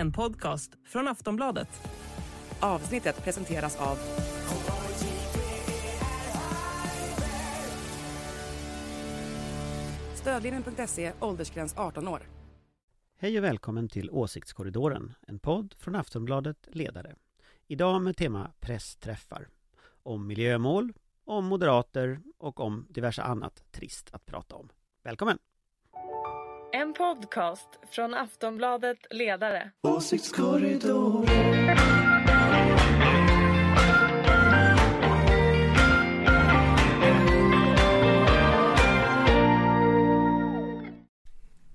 en podcast från Aftonbladet. Avsnittet presenteras av Stödlinjen.se, åldersgräns 18 år. Hej och välkommen till Åsiktskorridoren, en podd från Aftonbladet Ledare. Idag med tema pressträffar. Om miljömål, om moderater och om diverse annat trist att prata om. Välkommen! En podcast från Aftonbladet Ledare.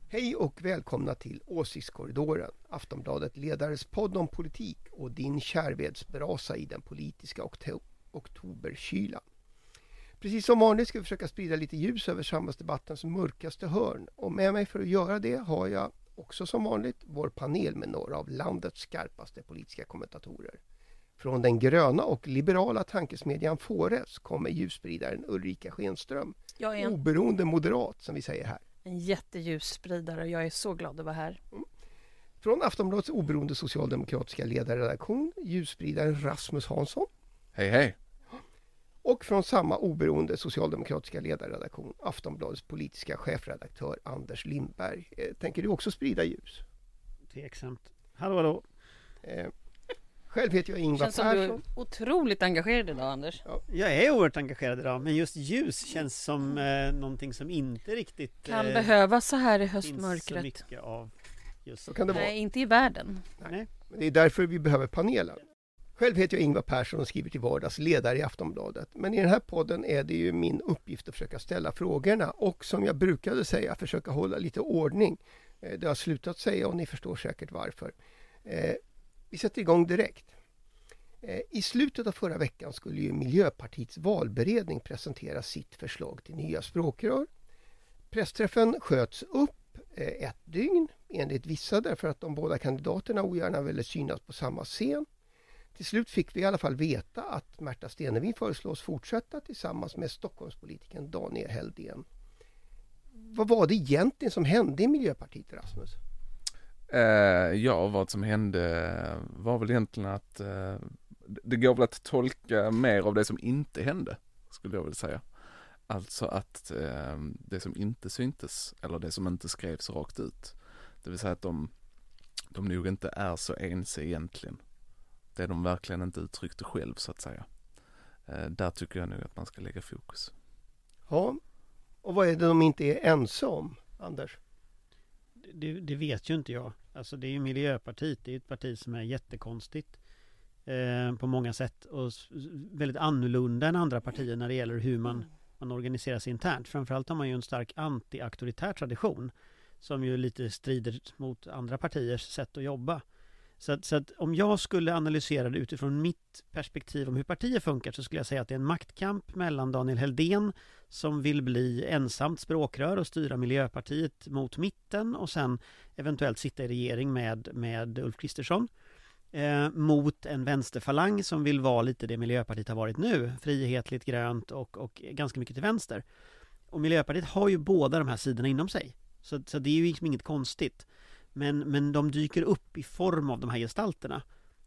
Hej och välkomna till Åsiktskorridoren, Aftonbladet Ledares podd om politik och din kärvedsbrasa i den politiska okto- oktoberkylan. Precis som vanligt ska vi försöka sprida lite ljus över samhällsdebattens mörkaste hörn och med mig för att göra det har jag också som vanligt vår panel med några av landets skarpaste politiska kommentatorer. Från den gröna och liberala tankesmedjan Fores kommer ljusspridaren Ulrika Schenström, Jag är en, oberoende moderat som vi säger här. en jätteljusspridare och jag är så glad att vara här. Från Aftonbladets oberoende socialdemokratiska ledarredaktion, ljusspridaren Rasmus Hansson. Hej hej! Och från samma oberoende socialdemokratiska ledarredaktion, Aftonbladets politiska chefredaktör Anders Lindberg. Eh, tänker du också sprida ljus? Tveksamt. Hallå, hallå! Eh, själv heter jag Ingvar Känns som du är Persson. otroligt engagerad idag Anders. Jag är oerhört engagerad idag, men just ljus känns som eh, någonting som inte riktigt Kan eh, behövas så här i finns så höstmörkret. mycket av. Just Så kan det vara. Nej, inte i världen. Nej. Men Det är därför vi behöver panelen. Själv heter jag Ingvar Persson och skriver till vardags ledare i Aftonbladet. Men i den här podden är det ju min uppgift att försöka ställa frågorna och som jag brukade säga försöka hålla lite ordning. Eh, det har jag slutat säga och ni förstår säkert varför. Eh, vi sätter igång direkt. Eh, I slutet av förra veckan skulle ju Miljöpartiets valberedning presentera sitt förslag till nya språkrör. Pressträffen sköts upp ett dygn enligt vissa därför att de båda kandidaterna ogärna ville synas på samma scen. Till slut fick vi i alla fall veta att Märta Stenevi föreslås fortsätta tillsammans med Stockholmspolitikern Daniel Heldén. Vad var det egentligen som hände i Miljöpartiet, Rasmus? Eh, ja, vad som hände var väl egentligen att eh, det går väl att tolka mer av det som inte hände, skulle jag vilja säga. Alltså att eh, det som inte syntes, eller det som inte skrevs rakt ut. Det vill säga att de, de nog inte är så ense egentligen. Det de verkligen inte uttryckte själv så att säga. Eh, där tycker jag nog att man ska lägga fokus. Ja, och vad är det de inte är ense om, Anders? Det, det vet ju inte jag. Alltså det är ju Miljöpartiet, det är ett parti som är jättekonstigt eh, på många sätt och väldigt annorlunda än andra partier när det gäller hur man, man organiserar sig internt. Framförallt har man ju en stark anti-auktoritär tradition som ju lite strider mot andra partiers sätt att jobba. Så att, så att om jag skulle analysera det utifrån mitt perspektiv om hur partier funkar så skulle jag säga att det är en maktkamp mellan Daniel Heldén som vill bli ensamt språkrör och styra Miljöpartiet mot mitten och sen eventuellt sitta i regering med, med Ulf Kristersson eh, mot en vänsterfalang som vill vara lite det Miljöpartiet har varit nu, frihetligt, grönt och, och ganska mycket till vänster. Och Miljöpartiet har ju båda de här sidorna inom sig. Så, så det är ju liksom inget konstigt. Men, men de dyker upp i form av de här gestalterna.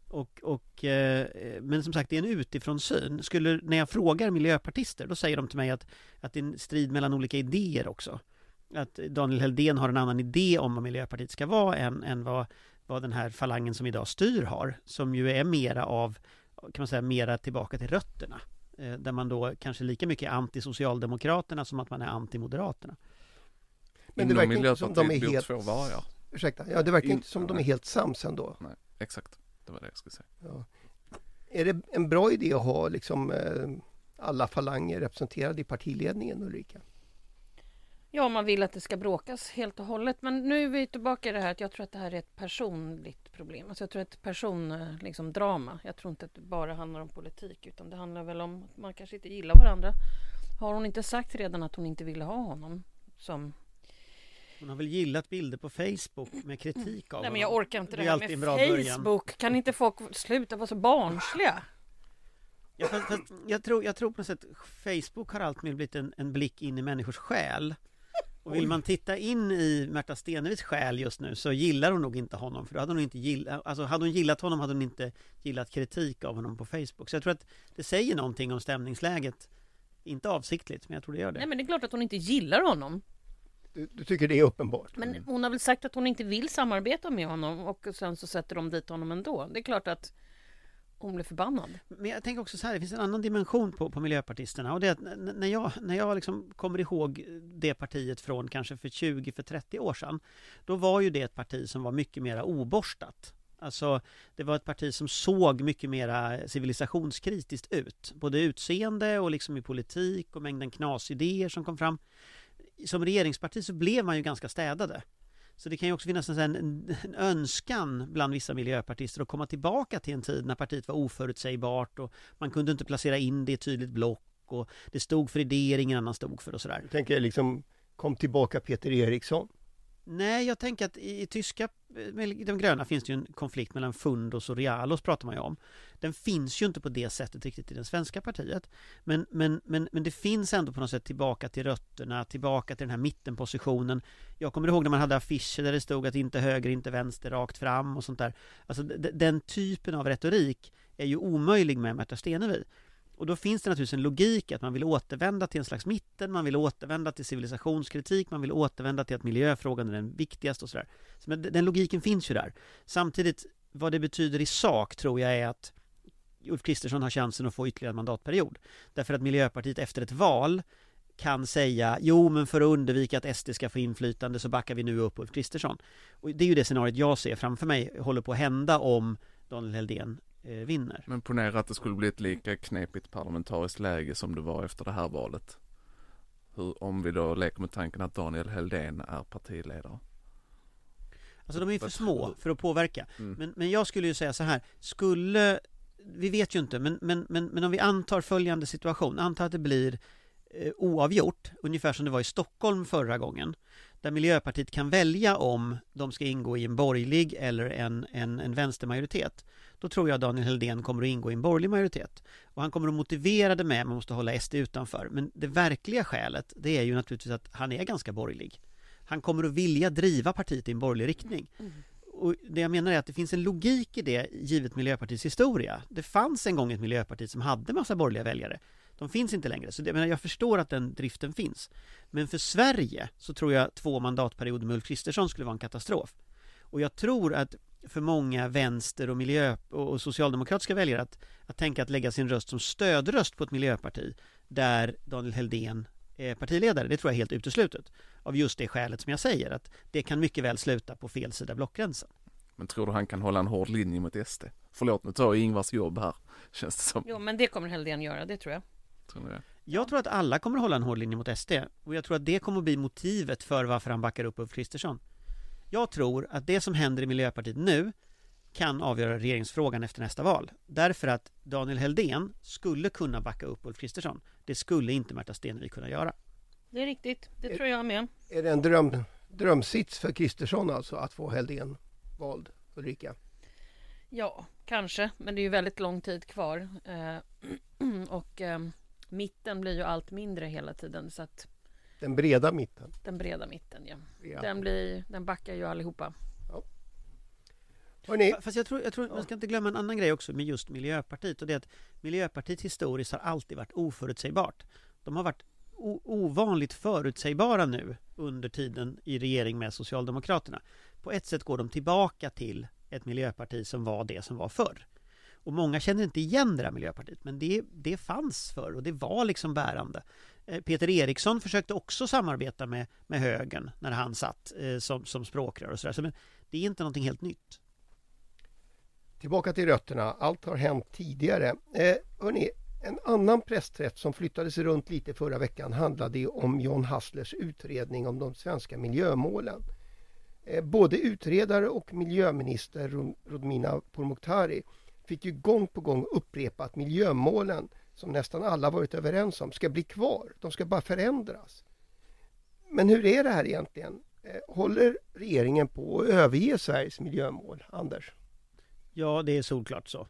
Och, och, eh, men som sagt, det är en utifrån syn. Skulle, när jag frågar miljöpartister, då säger de till mig att, att det är en strid mellan olika idéer också. Att Daniel Heldén har en annan idé om vad Miljöpartiet ska vara än, än vad, vad den här falangen som idag styr har. Som ju är mera av, kan man säga, mera tillbaka till rötterna. Eh, där man då kanske lika mycket är anti-socialdemokraterna som att man är anti-moderaterna. Men det Inom verkar inte som de är helt... två vargar. Ursäkta, ja det verkar In- inte som de är helt sams ändå. Nej, exakt. Det var det jag skulle säga. Ja. Är det en bra idé att ha liksom eh, alla falanger representerade i partiledningen Ulrika? Ja, om man vill att det ska bråkas helt och hållet. Men nu är vi tillbaka i det här att jag tror att det här är ett personligt problem. Alltså jag tror att ett persondrama. Liksom, drama. jag tror inte att det bara handlar om politik utan det handlar väl om att man kanske inte gillar varandra. Har hon inte sagt redan att hon inte ville ha honom som... Hon har väl gillat bilder på Facebook med kritik av Nej men jag orkar inte det, Det är här med början. Facebook. Kan inte folk sluta vara så barnsliga? Ja, fast, fast jag, tror, jag tror på något sätt Facebook har alltmer blivit en, en blick in i människors själ. Och vill man titta in i Märta Stenevis själ just nu så gillar hon nog inte honom för då hade hon inte gillat, alltså hade hon gillat honom hade hon inte gillat kritik av honom på Facebook. Så jag tror att det säger någonting om stämningsläget. Inte avsiktligt, men jag tror det gör det. Nej men det är klart att hon inte gillar honom. Du, du tycker det är uppenbart? Men hon har väl sagt att hon inte vill samarbeta med honom och sen så sätter de dit honom ändå. Det är klart att hon blir förbannad. Men jag tänker också så här, det finns en annan dimension på, på miljöpartisterna och det är att när jag, när jag liksom kommer ihåg det partiet från kanske för 20, för 30 år sedan, då var ju det ett parti som var mycket mera oborstat. Alltså, det var ett parti som såg mycket mera civilisationskritiskt ut, både utseende och liksom i politik och mängden knasidéer som kom fram. Som regeringsparti så blev man ju ganska städade. Så det kan ju också finnas en, en, en önskan bland vissa miljöpartister att komma tillbaka till en tid när partiet var oförutsägbart och man kunde inte placera in det i ett tydligt block och det stod för idéer ingen annan stod för och sådär. Jag tänker liksom, kom tillbaka Peter Eriksson. Nej, jag tänker att i, i tyska, eh, med de gröna finns det ju en konflikt mellan Fundos och Realos pratar man ju om. Den finns ju inte på det sättet riktigt i det svenska partiet. Men, men, men, men det finns ändå på något sätt tillbaka till rötterna, tillbaka till den här mittenpositionen. Jag kommer ihåg när man hade affischer där det stod att inte höger, inte vänster, rakt fram och sånt där. Alltså d- den typen av retorik är ju omöjlig med Märta Stenevi. Och då finns det naturligtvis en logik att man vill återvända till en slags mitten, man vill återvända till civilisationskritik, man vill återvända till att miljöfrågan är den viktigaste och sådär. Så men den logiken finns ju där. Samtidigt, vad det betyder i sak tror jag är att Ulf Kristersson har chansen att få ytterligare en mandatperiod. Därför att Miljöpartiet efter ett val kan säga jo men för att undvika att SD ska få inflytande så backar vi nu upp Ulf Kristersson. Och det är ju det scenariot jag ser framför mig håller på att hända om Daniel Heldén vinner. Men ponera att det skulle bli ett lika knepigt parlamentariskt läge som det var efter det här valet. Hur, om vi då leker med tanken att Daniel Heldén är partiledare. Alltså de är ju för små för att påverka. Mm. Men, men jag skulle ju säga så här, skulle, vi vet ju inte, men, men, men, men om vi antar följande situation, antar att det blir eh, oavgjort, ungefär som det var i Stockholm förra gången, där Miljöpartiet kan välja om de ska ingå i en borgerlig eller en, en, en vänstermajoritet. Då tror jag Daniel Heldén kommer att ingå i en borgerlig majoritet. Och han kommer att motivera det med att man måste hålla SD utanför. Men det verkliga skälet, det är ju naturligtvis att han är ganska borgerlig. Han kommer att vilja driva partiet i en borgerlig riktning. Och det jag menar är att det finns en logik i det givet Miljöpartiets historia. Det fanns en gång ett Miljöparti som hade massa borgerliga väljare. De finns inte längre, så det, jag, menar, jag förstår att den driften finns. Men för Sverige så tror jag två mandatperioder med Ulf Kristersson skulle vara en katastrof. Och jag tror att för många vänster och miljö och socialdemokratiska väljare att, att tänka att lägga sin röst som stödröst på ett miljöparti där Daniel Heldén är partiledare, det tror jag är helt uteslutet. Av just det skälet som jag säger, att det kan mycket väl sluta på fel sida blockgränsen. Men tror du han kan hålla en hård linje mot SD? Förlåt, nu tar jag Ingvars jobb här. Känns det som. Jo men det kommer Helldén göra, det tror jag. Tror ni det? Jag tror att alla kommer att hålla en hård linje mot SD och jag tror att det kommer att bli motivet för varför han backar upp Ulf Kristersson. Jag tror att det som händer i Miljöpartiet nu kan avgöra regeringsfrågan efter nästa val. Därför att Daniel Heldén skulle kunna backa upp Ulf Kristersson. Det skulle inte Märta Stenevi kunna göra. Det är riktigt, det tror jag med. Är det en dröm, drömsits för Kristersson alltså att få Helldén vald, Ulrika? Ja, kanske, men det är ju väldigt lång tid kvar. Eh, och eh, mitten blir ju allt mindre hela tiden så att Den breda mitten. den breda mitten, ja. Ja. Den, blir, den backar ju allihopa. Hörrni, Fast jag tror, jag tror man ska inte glömma en annan grej också med just Miljöpartiet och det är att Miljöpartiet historiskt har alltid varit oförutsägbart. De har varit o- ovanligt förutsägbara nu under tiden i regering med Socialdemokraterna. På ett sätt går de tillbaka till ett miljöparti som var det som var förr. Och många känner inte igen det där miljöpartiet, men det, det fanns förr och det var liksom bärande. Eh, Peter Eriksson försökte också samarbeta med, med högern när han satt eh, som, som språkrör och sådär. Så men det är inte någonting helt nytt. tillbaka till rötterna. Allt har hänt tidigare. Eh, hörni, en annan pressträff som flyttades runt lite förra veckan handlade ju om John Hasslers utredning om de svenska miljömålen. Eh, både utredare och miljöminister Rodmina Pourmokhtari fick ju gång på gång upprepa att miljömålen, som nästan alla varit överens om, ska bli kvar. De ska bara förändras. Men hur är det här egentligen? Eh, håller regeringen på att överge Sveriges miljömål? Anders? Ja, det är solklart så.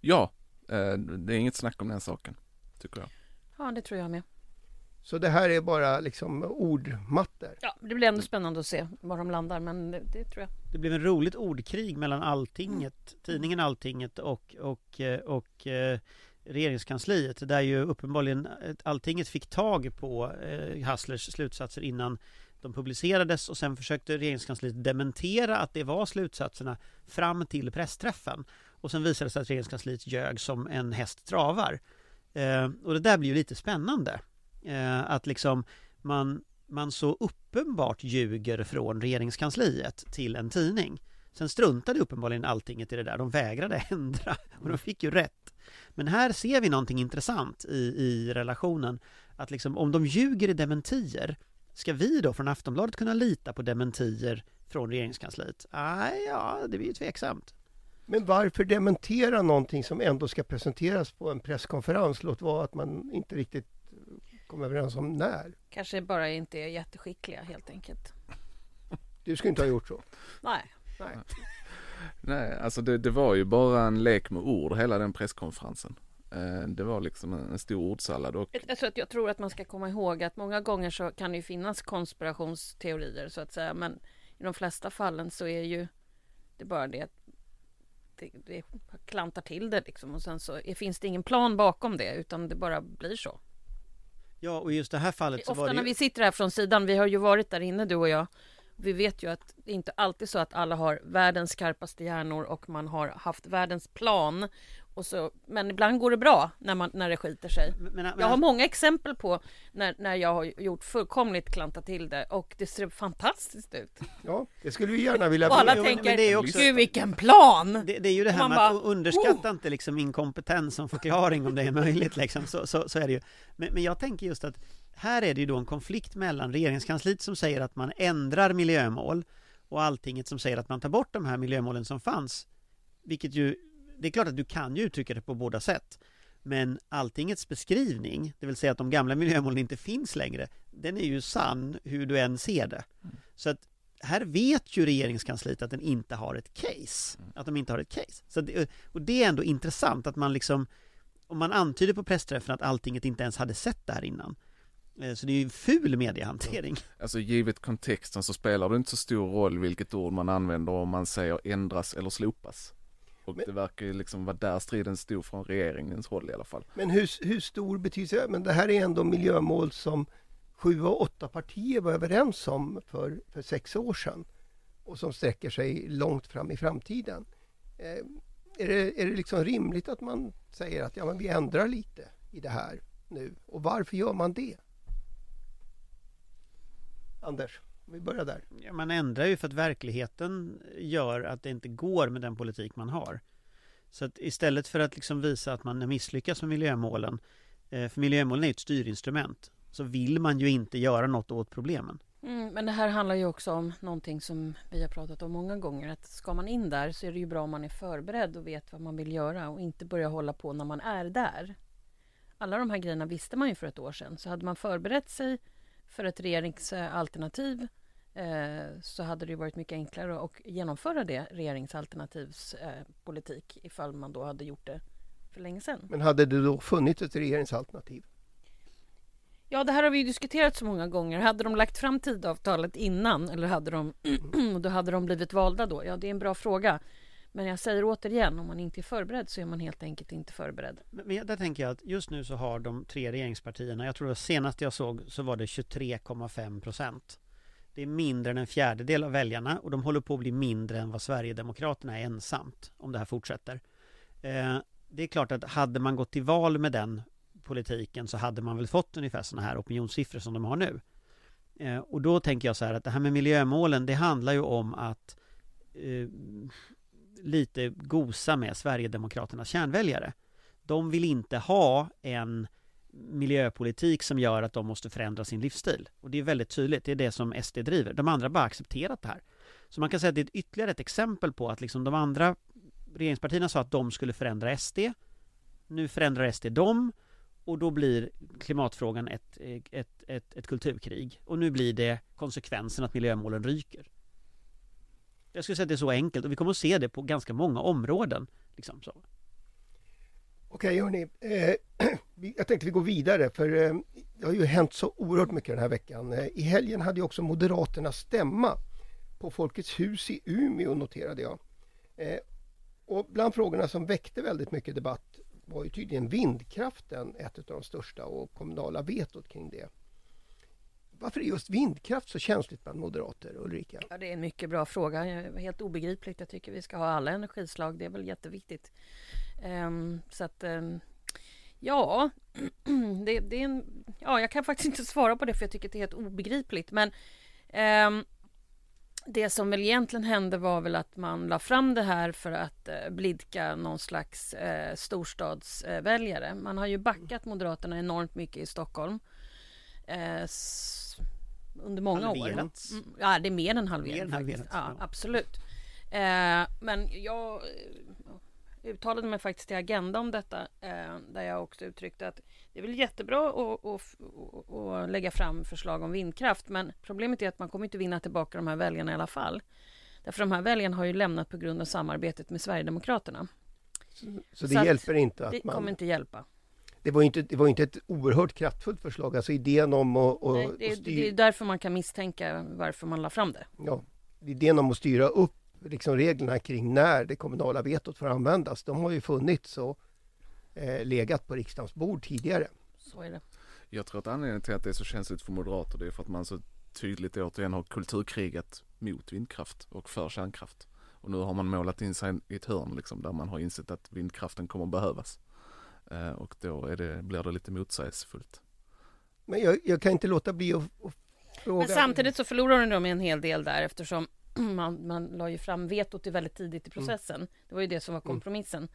Ja, eh, det är inget snack om den saken, tycker jag. Ja, det tror jag med. Så det här är bara liksom ordmattor. Ja, det blir ändå spännande att se var de landar, men det, det tror jag. Det blev en roligt ordkrig mellan Alltinget, tidningen Alltinget och, och, eh, och eh, regeringskansliet där ju uppenbarligen eh, Alltinget fick tag på eh, Hasslers slutsatser innan de publicerades och sen försökte regeringskansliet dementera att det var slutsatserna fram till pressträffen. Och sen visade det sig att regeringskansliet ljög som en häst travar. Eh, och det där blir ju lite spännande. Eh, att liksom man, man så uppenbart ljuger från regeringskansliet till en tidning. Sen struntade uppenbarligen alltinget i det där. De vägrade ändra och de fick ju rätt. Men här ser vi någonting intressant i, i relationen. Att liksom om de ljuger i dementier, ska vi då från Aftonbladet kunna lita på dementier från regeringskansliet? Nej, ja, det blir ju tveksamt. Men varför dementera någonting som ändå ska presenteras på en presskonferens? Låt vara att man inte riktigt kom överens om när. Kanske bara inte är jätteskickliga helt enkelt. Du skulle inte ha gjort så. Nej. Nej. Nej, alltså det, det var ju bara en lek med ord hela den presskonferensen. Eh, Det var liksom en stor ordsallad och Jag, jag, tror att, jag tror att man ska komma ihåg att många gånger så kan det ju finnas konspirationsteorier så att säga, men i de flesta fallen så är ju det bara det att det, det klantar till det liksom och sen så finns det ingen plan bakom det utan det bara blir så. Ja, och just det här fallet så Ofta var det när ju... vi sitter här från sidan, vi har ju varit där inne du och jag. Vi vet ju att det inte alltid så att alla har världens skarpaste hjärnor och man har haft världens plan. Och så, men ibland går det bra när, man, när det skiter sig. Men, men, Jag har många exempel på när, när jag har gjort fullkomligt klantat till det och det ser fantastiskt ut. Ja, det skulle vi gärna vilja Och alla Jo, men- tänker, men det är också- gud vilken plan! Det, det är ju det här Man med bara, att underskatta inte liksom inkompetens som förklaring om det är möjligt liksom. så, så, så är det ju. Men, men jag tänker just att här är det ju då en konflikt mellan regeringskansliet som säger att man ändrar miljömål och alltinget som säger att man tar bort de här miljömålen som fanns. Vilket ju, det är klart att du kan ju uttrycka det på båda sätt. Men alltingets beskrivning, det vill säga att de gamla miljömålen inte finns längre, den är ju sann hur du än ser det. Så att här vet ju regeringskansliet att den inte har ett case. Att de inte har ett case. Så det, och det är ändå intressant att man liksom, om man antyder på pressträffen att alltinget inte ens hade sett det här innan. Eh, Så det är ju en ful mediehantering. alltså givet kontexten så spelar det inte så stor roll vilket ord man använder om man säger ändras eller slopas. Och Men- det verkar ju liksom vara där striden stod från regeringens håll i alla fall. Men hur, hur stor betydelse, men det här är ändå miljömål som sju och åtta partier var överens om för, för sex år sedan och som sträcker sig långt fram i framtiden. Eh, är, det, är det liksom rimligt att man säger att ja, men vi ändrar lite i det här nu och varför gör man det? Anders, om vi börjar där. Ja, man ändrar ju för att verkligheten gör att det inte går med den politik man har. Så att istället för att liksom visa att man misslyckas med miljömålen, eh, för miljömålen är ett styrinstrument, så vill man ju inte göra något åt problemen. Mm, men det här handlar ju också om någonting som vi har pratat om många gånger. Att ska man in där så är det ju bra om man är förberedd och vet vad man vill göra och inte börja hålla på när man är där. Alla de här grejerna visste man ju för ett år sedan. Så hade man förberett sig för ett regeringsalternativ eh, så hade det varit mycket enklare att genomföra det regeringsalternativs eh, politik ifall man då hade gjort det för länge sedan. Men hade det då funnits ett regeringsalternativ? Ja, det här har vi ju diskuterat så många gånger. Hade de lagt fram tidavtalet innan eller hade de, då hade de blivit valda då? Ja, det är en bra fråga. Men jag säger återigen, om man inte är förberedd så är man helt enkelt inte förberedd. Men men där tänker jag att just nu så har de tre regeringspartierna, jag tror det var senast jag såg så var det 23,5 procent. Det är mindre än en fjärdedel av väljarna och de håller på att bli mindre än vad Sverigedemokraterna är ensamt om det här fortsätter. Eh, det är klart att hade man gått till val med den politiken så hade man väl fått ungefär sådana här opinionssiffror som de har nu. Eh, och då tänker jag så här att det här med miljömålen det handlar ju om att eh, lite gosa med Sverigedemokraternas kärnväljare. De vill inte ha en miljöpolitik som gör att de måste förändra sin livsstil. Och det är väldigt tydligt, det är det som SD driver. De andra har bara accepterat det här. Så man kan säga att det är ytterligare ett exempel på att liksom de andra regeringspartierna sa att de skulle förändra SD. Nu förändrar SD dem och då blir klimatfrågan ett, ett, ett, ett kulturkrig. Och nu blir det konsekvensen att miljömålen ryker. Jag skulle säga att det är så enkelt och vi kommer att se det på ganska många områden. Liksom så. Okej hörni, eh, jag tänkte vi går vidare för eh, det har ju hänt så oerhört mycket den här veckan. Eh, I helgen hade ju också Moderaterna stämma på Folkets hus i Umeå noterade jag. Eh, och bland frågorna som väckte väldigt mycket debatt var ju tydligen vindkraften ett av de största och kommunala vetot kring det. Varför är just vindkraft så känsligt bland moderater, Ulrika? Ja, det är en mycket bra fråga. Helt obegripligt. Jag tycker vi ska ha alla energislag. Det är väl jätteviktigt. Um, så att, Um, ja, det, det är en, ja, jag kan faktiskt inte svara på det för jag tycker att det är helt obegripligt. Men um, det som väl egentligen hände var väl att man la fram det här för att eh, blidka någon slags eh, storstadsväljare. Man har ju backat Moderaterna enormt mycket i Stockholm. Eh, under många år. Halverats. Mm, Ja, det är mer än halverat. Halverat, Ja, ja. absolut. Eh, men jag eh, uttalade mig faktiskt till Agenda om detta eh, där jag också uttryckte att det är väl jättebra att, att, att, att lägga fram förslag om vindkraft men problemet är att man kommer inte vinna tillbaka de här väljarna i alla fall. Därför de här väljarna har ju lämnat på grund av samarbetet med Sverigedemokraterna. Så, så det Så hjälper inte att Det man... kommer inte hjälpa. Det var ju inte, det var inte ett oerhört kraftfullt förslag, alltså idén om att, att, Nej, det, är, att det är därför man kan misstänka varför man la fram det. ja, idén om att styra upp liksom reglerna kring när det kommunala vetot får användas, de har ju funnits och eh, legat på riksdagens bord tidigare. Så är det. Jag tror att anledningen till att det är så känsligt för moderater det är för att man så tydligt återigen har kulturkrigat mot vindkraft och för kärnkraft. Och nu har man målat in sig i ett hörn liksom där man har insett att vindkraften kommer behövas. Eh, och då är det, blir det lite motsägelsefullt. Men jag, jag kan inte låta bli att, att fråga. Men samtidigt så förlorade de en hel del där eftersom man, man la ju fram vetot väldigt tidigt i processen. Det var ju det som var kompromissen.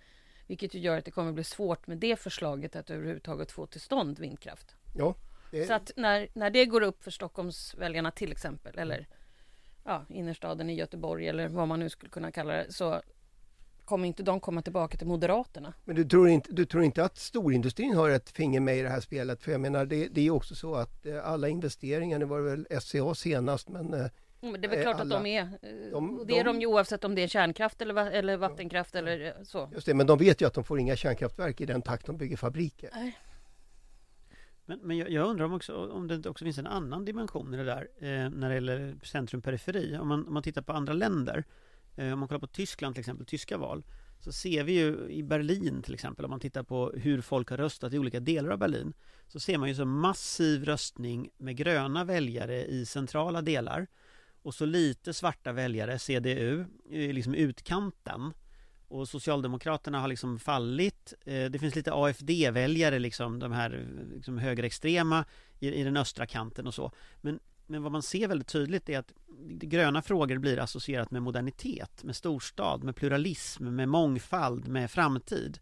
Vilket ju gör att det kommer bli svårt med det förslaget att överhuvudtaget få till stånd vindkraft. Ja, det, Så att när, när det går upp för Stockholmsväljarna till exempel eller ja, innerstaden i Göteborg eller vad man nu skulle kunna kalla det så kommer inte de komma tillbaka till Moderaterna. Men du tror, inte, du tror inte att storindustrin har ett finger med i det här spelet? För jag menar, det, det är ju också så att eh, alla investeringar, nu var det väl SCA senast, men eh, Men det är väl klart alla- att de är. eh, de- det är de de- ju oavsett om det är kärnkraft eller, eller vattenkraft eller eh, så. just det, men de vet ju att de får inga kärnkraftverk i den takt de bygger fabriker. Men, men jag, jag undrar om, också, om det också finns en annan dimension i det där eh, när det gäller centrum-periferi. Om man, om man tittar på andra länder, eh, Eh, om man kollar på Tyskland till exempel, tyska val, så ser vi ju i Berlin till exempel, om man tittar på hur folk har röstat i olika delar av Berlin, så ser man ju så massiv röstning med gröna väljare i centrala delar och så lite svarta väljare, CDU, i liksom utkanten. Och Socialdemokraterna har liksom fallit. Eh, det finns lite AFD-väljare, liksom, de här liksom högerextrema i, i den östra kanten och så. Men, men vad man ser väldigt tydligt är att gröna frågor blir associerat med modernitet, med storstad, med pluralism, med mångfald, med framtid.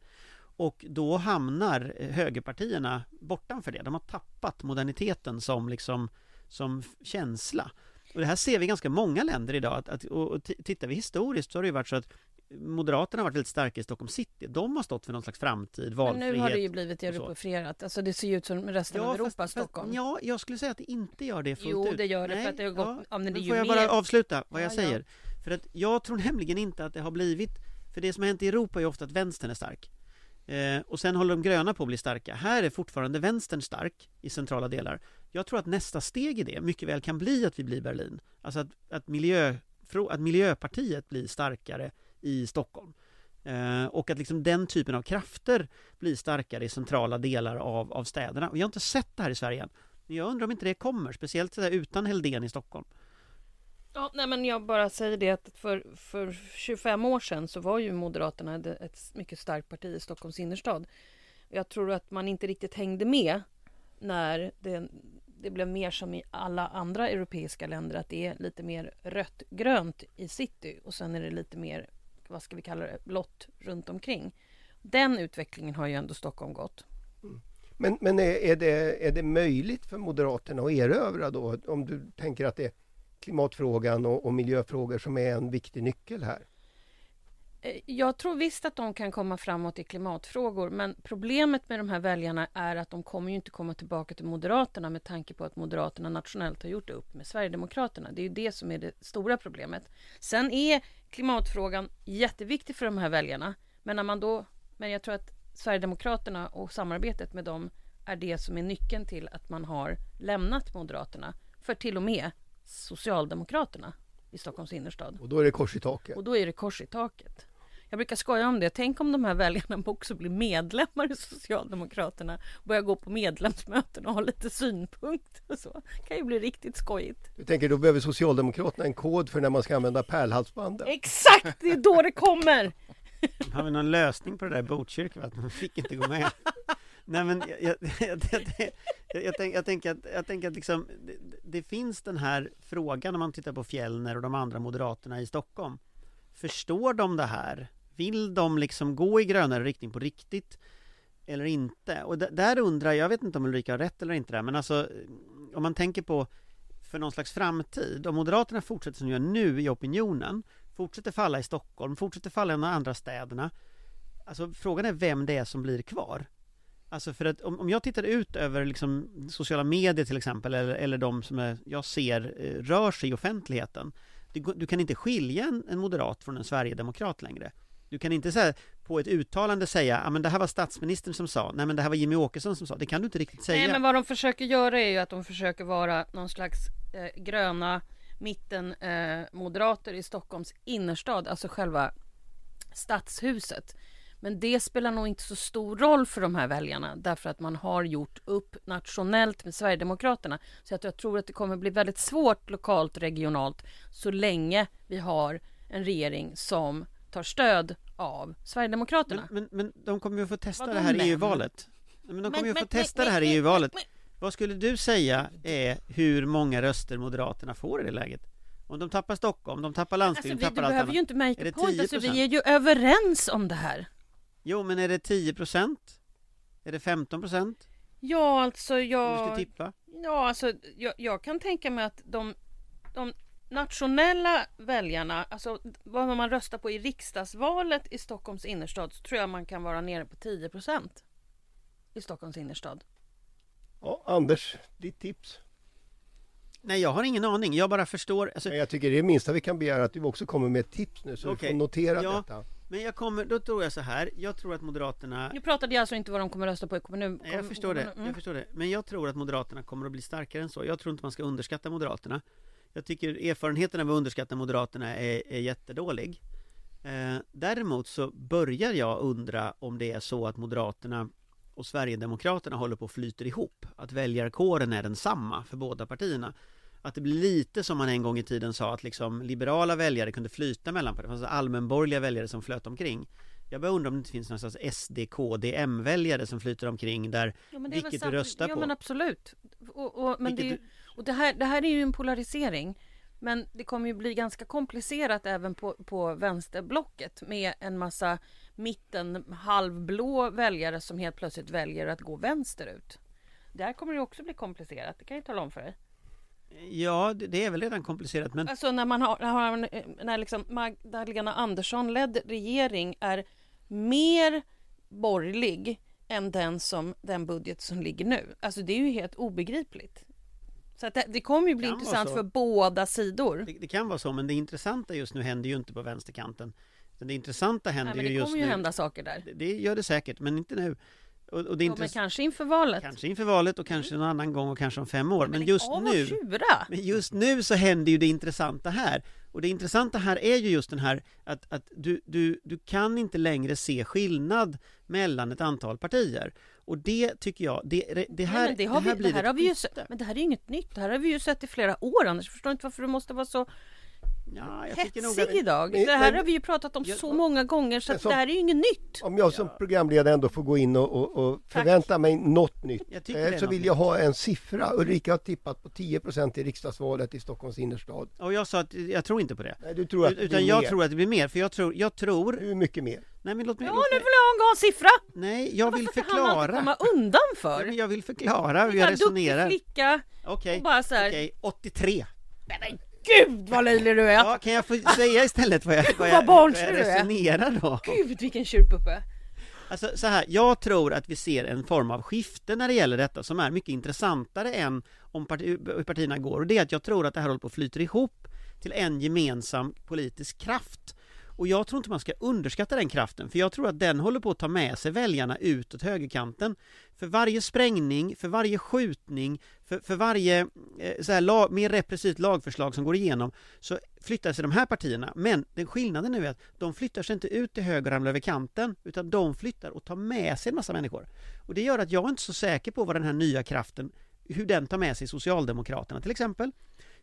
Och då hamnar högerpartierna bortanför det. De har tappat moderniteten som, liksom, som känsla. Och det här ser vi i ganska många länder idag. Att, att, och, tittar vi historiskt så har det ju varit så att Moderaterna har varit väldigt starka i Stockholm city. De har stått för någon slags framtid, Men valfrihet. nu har det ju blivit europefierat. Alltså det ser ju ut som resten av Europa, fast, Stockholm. Fast, ja, jag skulle säga att det inte gör det fullt Jo, ut. det gör det, för Nej, att det har gått- ja, men det är men ju får jag mer- bara avsluta vad Ja, jag ja. säger? För att jag tror nämligen inte att det har blivit För det som har hänt i Europa är ofta att vänstern är stark eh, Och sen håller de gröna på att bli starka Här är fortfarande vänstern stark i centrala delar Jag tror att nästa steg i det mycket väl kan bli att vi blir Berlin Alltså att, att, miljö, att Miljöpartiet blir starkare i Stockholm Eh, och att liksom den typen av krafter blir starkare i centrala delar av, av städerna. Och jag har inte sett det här i Sverige än. Men jag undrar om inte det kommer, speciellt utan Heldén i Stockholm. Ja, nej, men jag bara säger det att för, för 25 år sedan så var ju Moderaterna ett- ett mycket starkt parti i Stockholms innerstad. Jag tror att man inte riktigt hängde med när det, det blev mer som i alla andra europeiska länder att det är lite mer rött-grönt i city och sen är det lite mer, vad ska vi kalla det, blått runt omkring. Den utvecklingen har ju ändå Stockholm gått. Mm. Men, men är, är, det, är det möjligt för Moderaterna att erövra då, om du tänker att det är klimatfrågan och, och miljöfrågor som är en viktig nyckel här? Eh, Jag tror visst att de kan komma framåt i klimatfrågor men problemet med de här väljarna är att de kommer ju inte komma tillbaka till Moderaterna med tanke på att Moderaterna nationellt har gjort upp med Sverigedemokraterna. Det är ju det som är det stora problemet. Sen är klimatfrågan jätteviktig för de här väljarna men när man då men jag tror att Sverigedemokraterna och samarbetet med dem är det som är nyckeln till att man har lämnat Moderaterna för till och med Socialdemokraterna i Stockholms innerstad. Och då är det kors i taket. Och då är det kors i taket. Jag brukar skoja om det. Tänk om de här väljarna också blir medlemmar i Socialdemokraterna. Börjar gå på medlemsmöten och ha lite synpunkter och så. Det kan ju bli riktigt skojigt. Du tänker då behöver Socialdemokraterna en kod för när man ska använda pärlhalsbanden? Exakt! Det är då det kommer! Har vi någon lösning på det där i Botkyrka? Att man fick inte gå med? Nej men jag, jag, jag, jag, jag, jag, tänk, jag tänker att, jag tänker att liksom, det, det finns den här frågan när man tittar på Fjällner och de andra moderaterna i Stockholm. Förstår de det här? Vill de liksom gå i grönare riktning på riktigt? Eller inte? Och där undrar jag, jag vet inte om Ulrika har rätt eller inte där, men alltså om man tänker på för någon slags framtid, om Moderaterna fortsätter som de gör nu i opinionen, fortsätter falla i Stockholm, fortsätter falla i de andra städerna, alltså frågan är vem det är som blir kvar. Alltså för att om, om jag tittar ut över liksom sociala medier till exempel, eller, eller de som är, jag ser eh, rör sig i offentligheten, du, du kan inte skilja en, en moderat från en sverigedemokrat längre. Du kan inte så här, på ett uttalande säga, ja men det här var statsministern som sa, nej men det här var Jimmy Åkesson som sa, det kan du inte riktigt säga. Nej, men vad de försöker göra är ju att de försöker vara någon slags eh, gröna mitten eh, moderater i Stockholms innerstad, alltså själva stadshuset. Men det spelar nog inte så stor roll för de här väljarna därför att man har gjort upp nationellt med Sverigedemokraterna. Så att jag tror att det kommer bli väldigt svårt lokalt, regionalt så länge vi har en regering som tar stöd av Sverigedemokraterna. Men, men, men de kommer ju få testa Vadå det här i men? EU-valet. Nej, Men de kommer ju Men- få men- testa men- det här EU-valet. Vad skulle du säga är hur många röster Moderaterna får i det läget? Om de tappar Stockholm, de tappar Alltså, landsbygden, vi, du tappar allt behöver annat. ju inte Är make det a point, alltså, 10%? vi är ju överens om det här. Jo, men är det 10 procent? Är det 15 procent? Ja, alltså Om du jag... ska tippa? Ja, alltså jag, jag kan tänka mig att de, de nationella väljarna, alltså vad man röstar på i riksdagsvalet i Stockholms innerstad, så tror jag man kan vara nere på 10 procent i Stockholms innerstad. Ja, Anders, ditt tips? Nej, jag har ingen aning. Jag bara förstår. Alltså, Men jag tycker det är det minsta vi kan begära att du också kommer med ett tips nu så Okej. vi får notera Ja. detta. men jag kommer, då tror jag så här. Jag tror att Moderaterna Nu pratade jag alltså inte vad de kommer rösta på i kommun... Nej, jag förstår det, Mm. jag förstår det. Men jag tror att Moderaterna kommer att bli starkare än så. Jag tror inte man ska underskatta Moderaterna. Jag tycker erfarenheten av att underskatta Moderaterna är, är jättedålig. Eh, däremot så börjar jag undra om det är så att Moderaterna och Sverigedemokraterna håller på att flyter ihop. Att väljarkåren är densamma för båda partierna. Att det blir lite som man en gång i tiden sa att liksom liberala väljare kunde flyta mellan partierna. Det fanns allmänborgerliga väljare som flöt omkring. Jag börjar undra om det inte finns någon slags SD, KD, M-väljare som flyter omkring där Ja, vilket du röstar ja, på. men absolut. Och, och, men det, är Vilket ju- och det, här, det här är ju en polarisering. Men det kommer ju bli ganska komplicerat även på, på vänsterblocket med en massa mitten halvblå väljare som helt plötsligt väljer att gå vänsterut. Där kommer det också bli komplicerat, det kan jag tala om för dig. Ja, det, det är väl redan komplicerat men Alltså när man har, när, liksom Magdalena Andersson ledd regering är mer borgerlig än den som den budget som ligger nu. Alltså det är ju helt obegripligt. Så att det, det kommer ju bli intressant för båda sidor. det, det kan vara så men det intressanta just nu händer ju inte på vänsterkanten. Det intressanta händer Nej, men ju det just kommer ju nu. hända saker där. Det, det gör det säkert men inte nu. Och, och det är Ja, men kanske inför valet. kanske inför valet och kanske någon annan gång och kanske om fem år. Men lägg just nu tjura! Men just nu så händer ju det intressanta här. Och det intressanta här är ju just den här att, att du, du, du kan inte längre se skillnad mellan ett antal partier. Och det tycker jag, det, det här, Nej, det, har här vi, blir det här har vi ju men det här är inget nytt. Det här har vi ju sett i flera år Anders. Jag förstår inte varför du måste vara så Ja, jag tycker nog hetsig att, idag. Men- Det här men- har vi ju pratat om Jag- så många gånger så som- det här är ju inget nytt. Om jag som programledare ändå får gå in och, och, och förvänta mig något nytt eh, är så vill jag ha en siffra. Ulrika har tippat på 10% i riksdagsvalet i Stockholms innerstad. och jag sa att jag tror inte på det. Nej, du tror att det Utan jag mer. tror att det blir mer, för jag tror, jag tror, Hur mycket mer? nej men låt mig, Ja, låt nu mig vill jag ha en siffra! nej jag vill Varför förklara. komma undan för? jag vill förklara hur En jag duktig resonerar. flicka. Okej, och bara så här- okej, 83. Nej men gud vad löjlig du är! Ja, kan jag få säga istället vad jag, vad jag, vad jag resonerar då? Gud vilken tjurpuppe! Alltså så här, jag tror att vi ser en form av skifte när det gäller detta som är mycket intressantare än om parti, hur partierna går och det är att jag tror att det här håller på att flyta ihop till en gemensam politisk kraft och jag tror inte man ska underskatta den kraften, för jag tror att den håller på att ta med sig väljarna utåt högerkanten. För varje sprängning, för varje skjutning, för, för varje eh, så här, lag, mer repressivt lagförslag som går igenom så flyttar sig de här partierna. Men den skillnaden nu är att de flyttar sig inte ut till höger och ramlar över kanten, utan de flyttar och tar med sig en massa människor. Och det gör att jag är inte så säker på vad den här nya kraften, hur den tar med sig Socialdemokraterna till exempel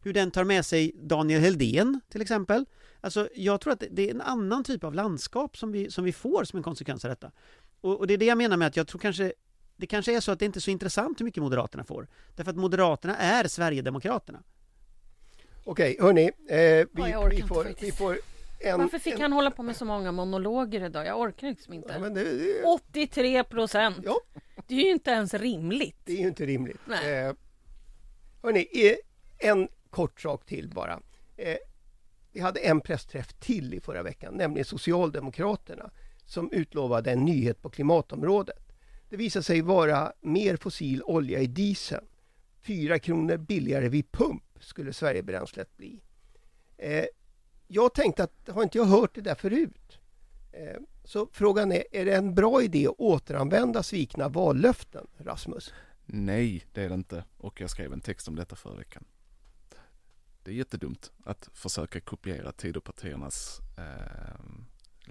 hur den tar med sig Daniel Heldén till exempel. Alltså jag tror att det är en annan typ av landskap som vi, som vi får som en konsekvens av detta. Och, och det är det jag menar med att jag tror kanske det kanske är så att det inte är så intressant hur mycket Moderaterna får. Därför att Moderaterna är Sverigedemokraterna. Okej, hörni. Eh, vi, jag orkar vi, inte får, vi får en... Varför fick en, han hålla på med så många monologer idag? Jag orkar liksom inte. Ja, men det, det, 83 procent! Ja. Det är ju inte ens rimligt. det är ju inte rimligt. Nej. Eh, hörni, en kort sak till bara. Eh, vi hade en pressträff till i förra veckan, nämligen Socialdemokraterna som utlovade en nyhet på klimatområdet. Det visade sig vara mer fossil olja i dieseln. Fyra kronor billigare vid pump skulle Sverigebränslet bli. Eh, jag tänkte att, har inte jag hört det där förut? Eh, så frågan är, är det en bra idé att återanvända svikna vallöften, Rasmus? Nej, det är det inte. Och jag skrev en text om detta förra veckan. Det är jättedumt att försöka kopiera Tidöpartiernas eh,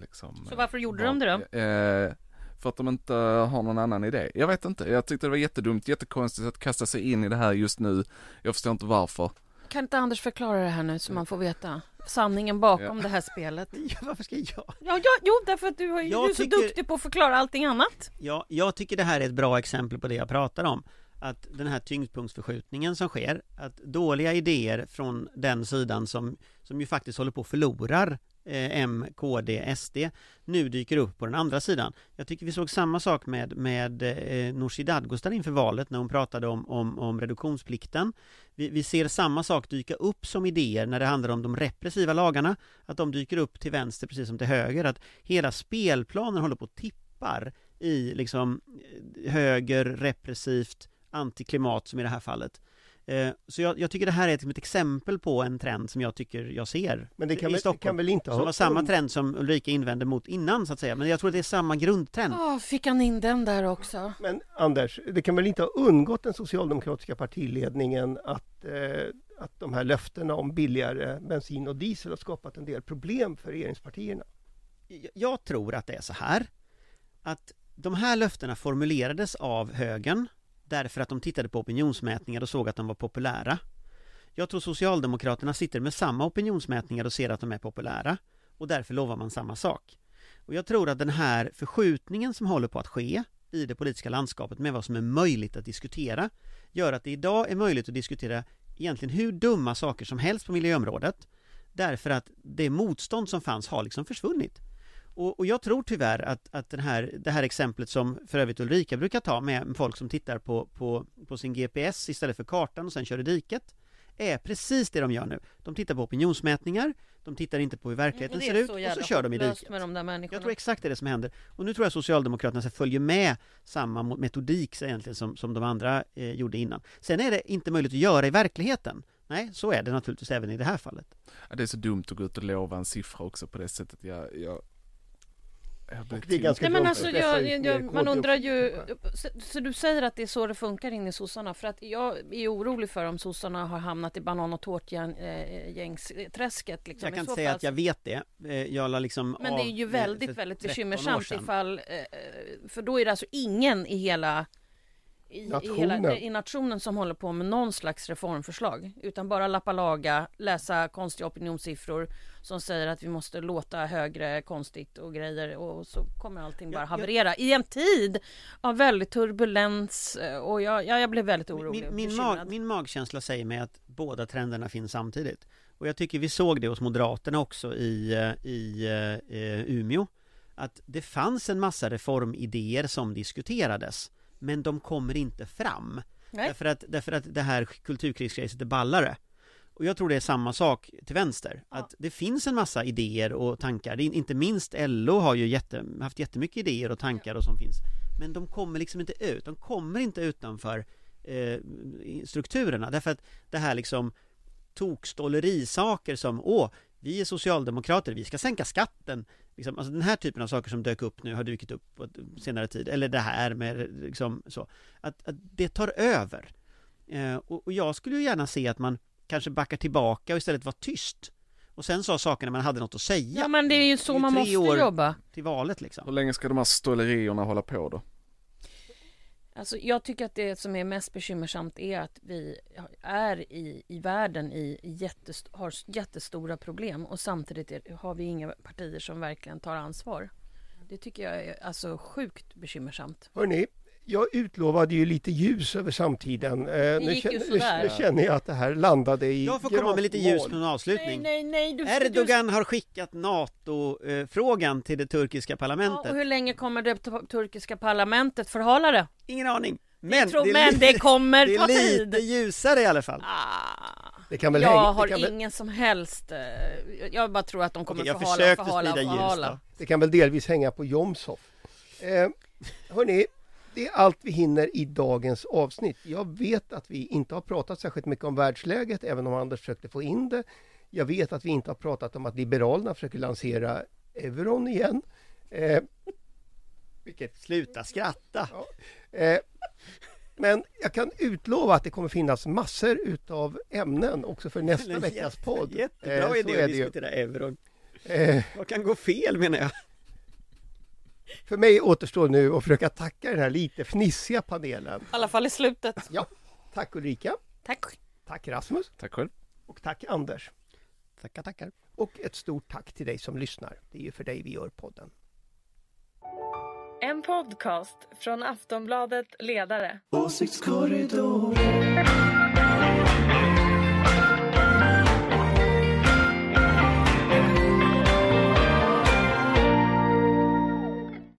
liksom, Så varför gjorde val- de det då? Eh, för att de inte har någon annan idé. Jag vet inte, jag tyckte det var jättedumt, jättekonstigt att kasta sig in i det här just nu. Jag förstår inte varför. Kan inte Anders förklara det här nu så man får veta sanningen bakom Ja. det här spelet? Ja, varför ska jag? Ja, ja jo, därför att du, har, ju- Jag du är så tycker- duktig på att förklara allting annat. Ja, jag tycker det här är ett bra exempel på det jag pratar om. Att den här tyngdpunktsförskjutningen som sker, att dåliga idéer från den sidan som, som ju faktiskt håller på att förlorar eh, M, KD, SD, nu dyker upp på den andra sidan. Jag tycker vi såg samma sak med, med eh, Nooshi Dadgostar inför valet när hon pratade om, om, om reduktionsplikten. Vi, vi ser samma sak dyka upp som idéer när det handlar om de repressiva lagarna, att de dyker upp till vänster precis som till höger, att hela spelplanen håller på att tippar i liksom eh, höger, repressivt, antiklimat som i det här fallet. Eh, Så jag, jag tycker det här är ett, ett exempel på en trend som jag tycker jag ser Men det kan, i väl, Stockholm. kan väl inte Som ha... var samma trend som Ulrika invände mot innan så att säga, men jag tror att det är samma grundtrend. Åh, fick han in den där också? Men Anders, det kan väl inte ha undgått den socialdemokratiska partiledningen att, eh, att de här löftena om billigare bensin och diesel har skapat en del problem för regeringspartierna? Jag- Jag tror att det är så här att de här löftena formulerades av högern därför att de tittade på opinionsmätningar och såg att de var populära. Jag tror Socialdemokraterna sitter med samma opinionsmätningar och ser att de är populära och därför lovar man samma sak. Och jag tror att den här förskjutningen som håller på att ske i det politiska landskapet med vad som är möjligt att diskutera gör att det idag är möjligt att diskutera egentligen hur dumma saker som helst på miljöområdet därför att det motstånd som fanns har liksom försvunnit. Och, och jag tror tyvärr att, att den här, det här exemplet som för övrigt Ulrika brukar ta med folk som tittar på, på, på sin GPS istället för kartan och sen kör i diket är precis det de gör nu. De tittar på opinionsmätningar, de tittar inte på hur verkligheten ser ut och så kör de i diket. med de där människorna. Jag tror exakt det är det som händer. Och nu tror jag Socialdemokraterna följer med samma metodik egentligen som, som de andra eh, gjorde innan. Sen är det inte möjligt att göra i verkligheten. Nej, så är det naturligtvis även i det här fallet. Ja, det är så dumt att gå ut och lova en siffra också på det sättet. Jag, jag, det är ganska Nej men alltså jag, jag, jag, man undrar ju, så, så du säger att det är så det funkar in i sossarna? För att jag är orolig för om sossarna har hamnat i banan och tårtgängsträsket. Liksom. Jag kan inte säga fall- att jag vet det. Eh, Jag la liksom Men det är ju eh, väldigt, väldigt 13 år bekymmersamt ifall, eh, för då är det alltså ingen i hela i, i, hela, Nationen. i nationen som håller på med någon slags reformförslag utan bara lappa laga, läsa konstiga opinionssiffror som säger att vi måste låta högre konstigt och grejer och så kommer allting bara haverera i en tid av väldigt turbulens eh, och jag, ja, jag blev väldigt orolig Min, min, mag, min magkänsla säger mig att båda trenderna finns samtidigt. Och jag tycker vi såg det hos Moderaterna också i, eh, i eh, Umeå. Att det fanns en massa reformidéer som diskuterades. Men de kommer inte fram. Nej. Därför att, därför att det här kulturkrigsracet är ballare. Och jag tror det är samma sak till vänster. Att det finns en massa idéer och tankar. Det är, inte minst LO har ju jätte, haft jättemycket idéer och tankar och som finns. Men de kommer liksom inte ut. De kommer inte utanför eh, strukturerna. Därför att det här liksom tokstålerisaker som åh, vi är socialdemokrater, vi ska sänka skatten. Liksom, alltså den här typen av saker som dök upp nu, har dykt upp på senare tid, eller det här med liksom så. Att, att det tar över. Eh, och, och jag skulle ju gärna se att man kanske backar tillbaka och istället var tyst. Och sen sa saker när man hade något att säga. Ja men det är ju så Det är man tre måste jobba. Till valet liksom. Hur länge ska de här stålerierna hålla på då? Alltså, jag tycker att det som är mest bekymmersamt är att vi är i, i världen i jättest, har jättestora problem och samtidigt är, har vi inga partier som verkligen tar ansvar. Det tycker jag är alltså sjukt bekymmersamt. Hörni, jag utlovade ju lite ljus över samtiden. Eh, nu, känner, nu, nu känner jag att det här landade i Jag får komma med lite ljus på en avslutning. nej, nej, du, Erdogan har skickat NATO-frågan till det turkiska Ja, parlamentet. och hur länge kommer det tu- turkiska parlamentet förhala det? Ingen aning. Men, tror, det, är men lite, det kommer det ta är tid. lite ljusare i alla fall. Ah. Det kan väl Jag hänga, har det kan väl, ingen som helst... eh, Jag bara tror att de kommer Okej, jag förhala, förhala, ljus förhala. då. det kan väl delvis hänga på Jomshof. Eh, hörni, det är allt vi hinner i dagens avsnitt. Jag vet att vi inte har pratat särskilt mycket om världsläget, även om Anders försökte få in det. Jag vet att vi inte har pratat om att Liberalerna försöker lansera euron igen. Eh, vilket Sluta skratta. Eh, men jag kan utlova att det kommer finnas massor utav ämnen också för nästa veckas podd. Jättebra Eh, idé att diskutera euron. Eh, Vad kan gå fel menar jag? För mig återstår nu att försöka tacka den här lite fnissiga panelen. I alla fall i slutet. Tack Ulrika, Tack. tack Rasmus Tack själv. och tack Anders. Tackar, tackar. Och ett stort tack till dig som lyssnar. Det är ju för dig vi gör podden. En podcast från Aftonbladet Ledare.